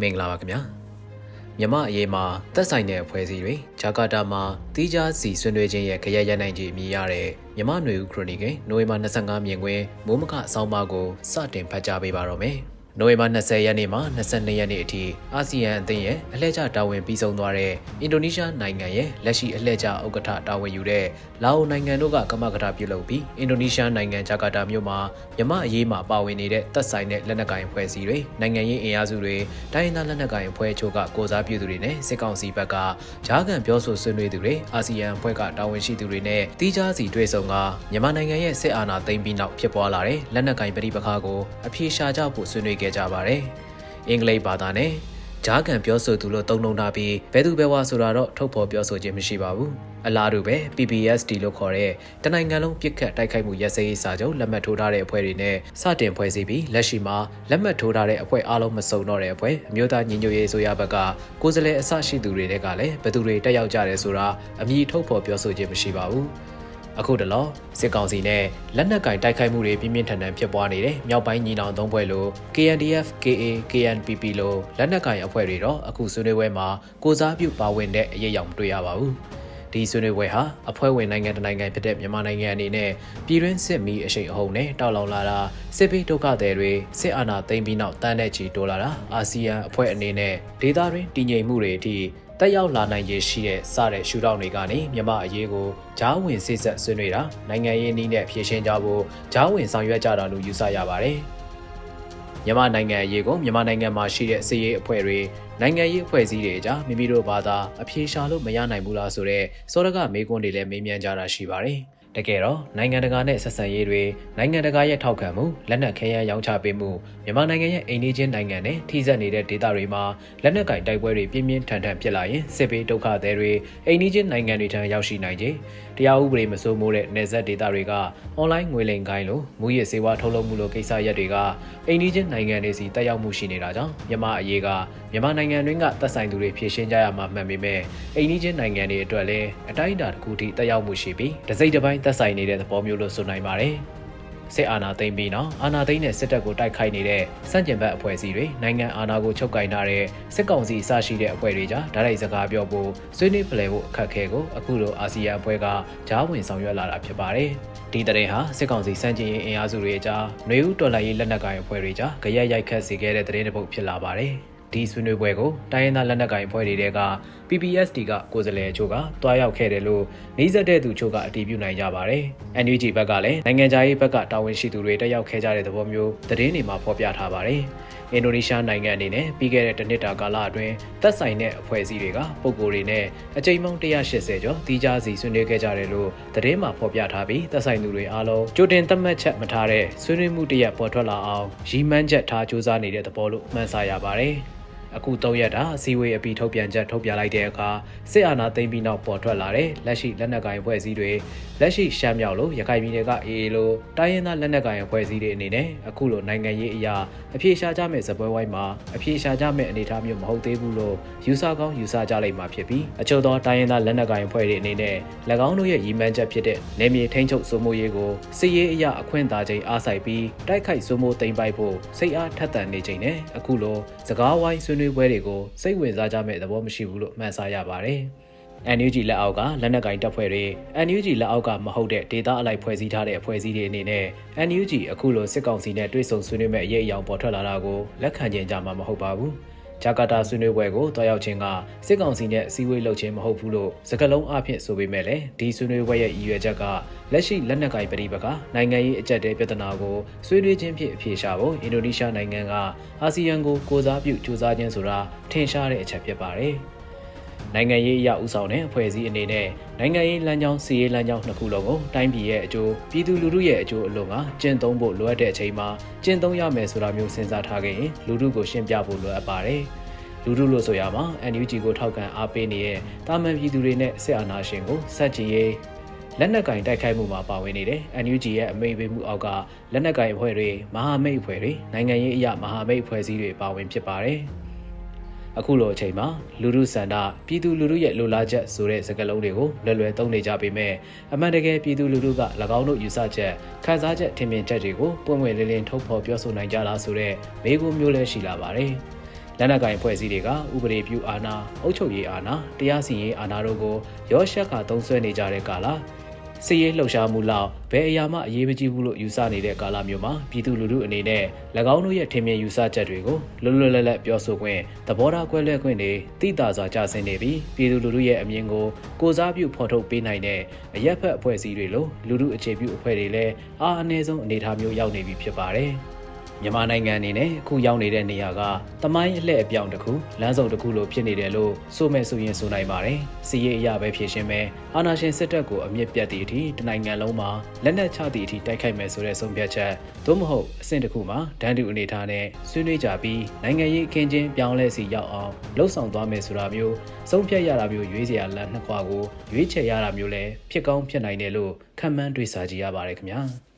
မင်္ဂလာပါခင်ဗျာမြမအရေးမှာသက်ဆိုင်တဲ့အဖွဲ့အစည်းတွေဂျာကာတာမှာတီးခြားစီဆွေးနွေးခြင်းရဲ့ခရရရနိုင်ခြင်းအမည်ရတဲ့မြမနွေဦးခရိုနီကယ်နိုဝင်ဘာ25မြင်ကွင်းမိုးမခအဆောင်ပါကိုစတင်ဖတ်ကြားပေးပါတော့မယ် နိုဝင်ဘာ20ရက်နေ့မှ22ရက်နေ့အထိအာဆီယံအသင်းရဲ့အလှည့်ကျတာဝန်ပြီးဆုံးသွားတဲ့အင်ဒိုနီးရှားနိုင်ငံရဲ့လက်ရှိအလှည့်ကျဥက္ကဋ္ဌတာဝန်ယူတဲ့လာအိုနိုင်ငံတို့ကကမကထပြုလုပ်ပြီးအင်ဒိုနီးရှားနိုင်ငံဂျကာတာမြို့မှာမြမအရေးမှာပါဝင်နေတဲ့တပ်ဆိုင်တဲ့လက်နက်ကိုင်အဖွဲ့အစည်းတွေနိုင်ငံရေးအင်အားစုတွေတိုင်းရင်းသားလက်နက်ကိုင်အဖွဲ့ချို့ကကိုစားပြုသူတွေနဲ့စစ်ကောင်စီဘက်ကဂျားကန်ပြောဆိုဆွေးနွေးသူတွေအာဆီယံအဖွဲ့ကတာဝန်ရှိသူတွေနဲ့တီးခြားစီတွေ့ဆုံကမြန်မာနိုင်ငံရဲ့စစ်အာဏာသိမ်းပြီးနောက်ဖြစ်ပွားလာတဲ့လက်နက်ကိုင်ပဋိပက္ခကိုအပြေရှားကြဖို့ဆွေးနွေးခဲ့ကြပါတယ်။အင်္ဂလိပ်ဘာသာနဲ့ဂျားကန်ပြောဆိုသူလို့သုံးနှုန်းထားပြီးဘယ်သူဘယ်ဝါဆိုတာတော့ထုတ်ဖော်ပြောဆိုခြင်းမရှိပါဘူးအလားတူပဲ PPSD လို့ခေါ်တဲ့တနိုင်ငံလုံးပြစ်ခတ်တိုက်ခိုက်မှုရစရေးစာချုပ်လက်မှတ်ထိုးထားတဲ့အဖွဲ့တွေနဲ့စတင်ဖွဲ့စည်းပြီးလက်ရှိမှာလက်မှတ်ထိုးထားတဲ့အဖွဲ့အားလုံးမစုံတော့တဲ့အဖွဲ့အမျိုးသားညီညွတ်ရေးဆိုရဘက်ကကိုယ်စားလှယ်အစရှိသူတွေကလည်းဘယ်သူတွေတက်ရောက်ကြတယ်ဆိုတာအမည်ထုတ်ဖော်ပြောဆိုခြင်းမရှိပါဘူး အခုတလောစစ်ကောင်စီနဲ့လက်နက်ကင်တိုက်ခိုက်မှုတွေပြင်းပြင်းထန်ထန်ဖြစ်ပွားနေတဲ့မြောက်ပိုင်းညီနောင်သုံးဖွဲ့လို KNDF, KA, KNPP လိုလက်နက်ကင်အဖွဲ့တွေတော့အခုဆွေးနွေးပွဲမှာကိုစားပြုပါဝင်တဲ့အရေးအယောင်မတွေ့ရပါဘူး။ဒီဆွေးနွေးပွဲဟာအဖွဲ့ဝင်နိုင်ငံတနိုင်ငံဖြစ်တဲ့မြန်မာနိုင်ငံအနေနဲ့ပြည်တွင်းစစ်မီအရှိန်အဟုန်နဲ့တောက်လောင်လာတာစစ်ဘေးဒုက္ခသည်တွေစစ်အာဏာသိမ်းပြီးနောက်တန်းတဲ့ချီတိုးလာတာအာဆီယံအဖွဲ့အနေနဲ့ဒေသတွင်းတည်ငြိမ်မှုတွေအထိ တက်ရောက်လာနိုင်ခြေရှိတဲ့စတဲ့ရှုထောင့်တွေကနေမြမအရေးကိုဂျားဝင်စိတ်ဆက်ဆွေးနွေးတာနိုင်ငံရေးနည်းနဲ့ဖြည့်ရှင်းကြဖို့ဂျားဝင်ဆောင်ရွက်ကြတာလို့ယူဆရပါတယ်။မြန်မာနိုင်ငံအရေးကိုမြန်မာနိုင်ငံမှာရှိတဲ့စစ်ရေးအဖွဲ့တွေနိုင်ငံရေးအဖွဲ့အစည်းတွေအကြားမိမိတို့ဘာသာအပြေရှားလို့မရနိုင်ဘူးလားဆိုတော့စောရကမေးခွန်းတွေလည်းမေးမြန်းကြတာရှိပါတယ်။ တကယ်တော့နိုင်ငံတကာနဲ့ဆက်ဆံရေးတွေနိုင်ငံတကာရဲ့ထောက်ခံမှုလက်နက်ခဲယမ်းရောင်းချပေးမှုမြန်မာနိုင်ငံရဲ့အိမ်နီးချင်းနိုင်ငံနဲ့ထိစပ်နေတဲ့ဒေသတွေမှာလက်နက်ကင်တိုက်ပွဲတွေပြင်းပြင်းထန်ထန်ဖြစ်လာရင်စစ်ဘေးဒုက္ခသည်တွေအိမ်နီးချင်းနိုင်ငံတွေထံရောက်ရှိနိုင်ခြင်းတရားဥပဒေမစိုးမိုးတဲ့နယ်စပ်ဒေသတွေကအွန်လိုင်းငွေလိမ်ကိုင်းလိုမူရစ်စေဝါထုတ်လုပ်မှုလိုကိစ္စရပ်တွေကအိမ်နီးချင်းနိုင်ငံတွေစီတက်ရောက်မှုရှိနေတာကြောင့်မြန်မာအရေးကမြန်မာနိုင်ငံတွင်းကသက်ဆိုင်သူတွေဖြည့်ရှင်းကြရမှာမှန်ပေမဲ့အိမ်နီးချင်းနိုင်ငံတွေအတွက်လည်းအတိုင်းအတာတစ်ခုထိတက်ရောက်မှုရှိပြီးတစိမ့်တစ်ပိုင်းသက်ဆိုင်နေတဲ့သဘောမျိုးလို့ဆိုနိုင်ပါတယ်စစ်အာဏာသိမ်းပြီးနောက်အာဏာသိမ်းတဲ့စစ်တပ်ကိုတိုက်ခိုက်နေတဲ့စန့်ကျင်ဘက်အဖွဲ့အစည်းတွေနိုင်ငံအာဏာကိုချုပ်ကိုင်ထားတဲ့စစ်ကောင်စီအစရှိတဲ့အဖွဲ့တွေကြားဓာတ်ရိုက်စကားပြောဖို့ဆွေးနွေးဖလှယ်ဖို့အခက်အခဲကိုအခုလိုအာဆီယံအဖွဲ့ကကြားဝင်ဆောင်ရွက်လာတာဖြစ်ပါတယ်။ဒီတရင်ဟာစစ်ကောင်စီစန့်ကျင်ရေးအင်အားစုတွေအကြားຫນွေဦးတော်လှန်ရေးလက်နက်ကိုင်အဖွဲ့တွေကြားကြရက်ရိုက်ခတ်စေခဲ့တဲ့တရင်တစ်ပုဒ်ဖြစ်လာပါတယ်။ဒီဆွေးနွေးပွဲကိုတိုင်းရင်းသားလက်နက်ကိုင်အဖွဲ့တွေက PPSD ကကိုယ်စားလှယ်ချို့ကတွားရောက်ခဲ့တယ်လို့နှိစက်တဲ့သူချို့ကအတည်ပြုနိုင်ကြပါတယ်။ NUG ဘက်ကလည်းနိုင်ငံခြားရေးဘက်ကတာဝန်ရှိသူတွေတက်ရောက်ခဲ့ကြတဲ့သဘောမျိုးသတင်းတွေမှာဖော်ပြထားပါတယ်။အင်ဒိုနီးရှားနိုင်ငံအနေနဲ့ပြီးခဲ့တဲ့တစ်နှစ်တာကာလအတွင်းသက်ဆိုင်တဲ့အဖွဲ့အစည်းတွေကပုံကိုယ်တွေနဲ့အကြိမ်ပေါင်း180ကျော်တီးခြားစီဆွေးနွေးခဲ့ကြတယ်လို့သတင်းမှာဖော်ပြထားပြီးသက်ဆိုင်သူတွေအားလုံးကြိုတင်သတ်မှတ်ချက်မထားတဲ့ဆွေးနွေးမှုတရက်ပေါ်ထွက်လာအောင်ရည်မှန်းချက်ထားစူးစမ်းနေတဲ့သဘောလို့မှန်းဆရပါတယ်။ အခု၃ရက်တာအစည်းအဝေးအပြီးထုတ်ပြန်ချက်ထုတ်ပြန်လိုက်တဲ့အခါစစ်အာဏာသိမ်းပြီးနောက်ပေါ်ထွက်လာတဲ့လက်ရှိလက်နက်ကိုင်အဖွဲ့အစည်းတွေလက်ရှိရှမ်းမြောက်လိုရခိုင်ပြည်နယ်ကအေအေလိုတိုင်းရင်းသားလက်နက်ကိုင်အဖွဲ့အစည်းတွေအနေနဲ့အခုလိုနိုင်ငံရေးအရာအပြေရှားကြမဲ့ဇပွဲဝိုင်းမှာအပြေရှားကြမဲ့အနေအထားမျိုးမဟုတ်သေးဘူးလို့ယူဆကောင်းယူဆကြလိမ့်မှာဖြစ်ပြီးအချို့သောတိုင်းရင်းသားလက်နက်ကိုင်အဖွဲ့တွေအနေနဲ့၎င်းတို့ရဲ့ရည်မှန်းချက်ဖြစ်တဲ့နေမြေထိန်းချုပ်စိုးမိုးရေးကိုစစ်ရေးအရာအခွင့်အသာချိန်အားဆိုင်ပြီးတိုက်ခိုက်စိုးမိုးသိမ်းပိုက်ဖို့စိတ်အားထက်သန်နေချိန်နဲ့အခုလိုစကားဝိုင်းဆွေးနွေးပွဲတွေကိုစိတ်ဝင်စားကြမဲ့သဘောမရှိဘူးလို့မှန်းဆရပါတယ်။ NUG လက်အောက်ကလက်နက်ကင်တပ်ဖွဲ့တွေ NUG လက်အောက်ကမဟုတ်တဲ့ဒေတာအလိုက်ဖွဲ့စည်းထားတဲ့အဖွဲ့အစည်းတွေအနေနဲ့ NUG အခုလိုစစ်ကောင်စီနဲ့တွေ့ဆုံဆွေးနွေးမဲ့အရေးအယောင်ပေါ်ထွက်လာတာကိုလက်ခံကျင်ကြမှာမဟုတ်ပါဘူး။ ဂျာကာတာဆွေးနွေးပွဲကိုတွားရောက်ခြင်းကစစ်ကောင်စီနဲ့အစည်းအဝေးလုပ်ခြင်းမဟုတ်ဘူးလို့စကလုံးအဖြစ်ဆိုပေမဲ့လည်းဒီဆွေးနွေးပွဲရဲ့ရည်ရွယ်ချက်ကလက်ရှိလက်နက်ကင်ပဋိပက္ခနိုင်ငံရေးအကြက်တဲပြဿနာကိုဆွေးနွေးခြင်းဖြင့်အဖြေရှာဖို့အင်ဒိုနီးရှားနိုင်ငံကအာဆီယံကိုကိုစားပြုစူးစမ်းခြင်းဆိုတာထင်ရှားတဲ့အချက်ဖြစ်ပါတယ်။ နိုင်ငံရေးအရဦးဆောင်တဲ့အဖွဲ့အစည်းအနေနဲ့နိုင်ငံရေးလမ်းကြောင်းစီရေးလမ်းကြောင်းနှစ်ခုလုံးကိုတိုင်းပြည်ရဲ့အကျိုးပြည်သူလူထုရဲ့အကျိုးအလို့ကကျင့်သုံးဖို့လိုအပ်တဲ့အချိန်မှာကျင့်သုံးရမယ်ဆိုတာမျိုးစဉ်းစားထားခဲ့ရင်လူထုကိုရှင်းပြဖို့လိုအပ်ပါတယ်။လူထုလို့ဆိုရမှာ NUG ကိုထောက်ခံအားပေးနေတဲ့တာမန်ပြည်သူတွေနဲ့စစ်အာဏာရှင်ကိုစက်ကြီးရေးလက်နက်ကင်တိုက်ခိုက်မှုမှာပါဝင်နေတဲ့ NUG ရဲ့အမိန့်ပေးမှုအောက်ကလက်နက်ကင်အဖွဲ့တွေမဟာမိတ်အဖွဲ့တွေနိုင်ငံရေးအရာမဟာမိတ်အဖွဲ့အစည်းတွေပါဝင်ဖြစ်ပါတယ်။ အခုလိုအချိန်မှာလူလူစန္ဒပြည်သူလူထုရဲ့လိုလားချက်ဆိုတဲ့စကားလုံးတွေကိုလွယ်လွယ်သုံးနေကြပေမဲ့အမှန်တကယ်ပြည်သူလူထုက၎င်းတို့ယူဆချက်ခံစားချက်ထင်မြင်ချက်တွေကိုပွင့်ပွင့်လင်းလင်းထုတ်ဖော်ပြောဆိုနိုင်ကြလားဆိုတဲ့မေးခွန်းမျိုးလည်းရှိလာပါတယ်။လက်နက်ကိုင်ဖွဲ့စည်းတွေကဥပဒေပြုအာဏာအုပ်ချုပ်ရေးအာဏာတရားစီရင်အာဏာတို့ကိုရောရှက်ခါသုံးဆွဲနေကြတဲ့ကာလ စီရေးလှုပ်ရှားမှုလောက်ဘယ်အရာမှအရေးမကြီးဘူးလို့ယူဆနေတဲ့ကာလမျိုးမှာပြည်သူလူထုအနေနဲ့၎င်းတို့ရဲ့ထင်မြင်ယူဆချက်တွေကိုလွတ်လွတ်လပ်လပ်ပြောဆိုခွင့်သဘောထားကွဲလွဲခွင့်တွေတိတာစွာကြဆင်းနေပြီးပြည်သူလူထုရဲ့အမြင်ကိုကိုစားပြုဖော်ထုတ်ပေးနိုင်တဲ့အရက်ဖက်အဖွဲ့အစည်းတွေလိုလူထုအခြေပြုအဖွဲ့တွေလည်းအားအနည်းဆုံးအနေအထားမျိုးရောက်နေပြီဖြစ်ပါတယ်။ မြန်မာနိုင်ငံအနေနဲ့အခုရောက်နေတဲ့နေရာကတမိုင်းအလှည့်အပြောင်းတစ်ခုလမ်းစုံတစ်ခုလိုဖြစ်နေတယ်လို့ဆိုမဲ့ဆိုရင်ဆိုနိုင်ပါတယ်။စီရေးအရာပဲဖြစ်ရှင်းပဲအာဏာရှင်စစ်တပ်ကိုအမြင့်ပြတ်သည့်အထိတနိုင်ငံလုံးမှာလက်နက်ချသည့်အထိတိုက်ခိုက်မယ်ဆိုတဲ့ဆုံးဖြတ်ချက်သို့မဟုတ်အဆင့်တစ်ခုမှာဒန်းတူအနေထားနဲ့ဆွေးနွေးကြပြီးနိုင်ငံရေးအခင်းချင်းပြောင်းလဲစီရောက်အောင်လှုံ့ဆော်သွားမယ်ဆိုတာမျိုးဆုံးဖြတ်ရတာမျိုးရွေးစရာလမ်းနှစ်ခွာကိုရွေးချယ်ရတာမျိုးလည်းဖြစ်ကောင်းဖြစ်နိုင်တယ်လို့ခံမှန်းတွေးဆကြည့်ရပါတယ်ခင်ဗျာ။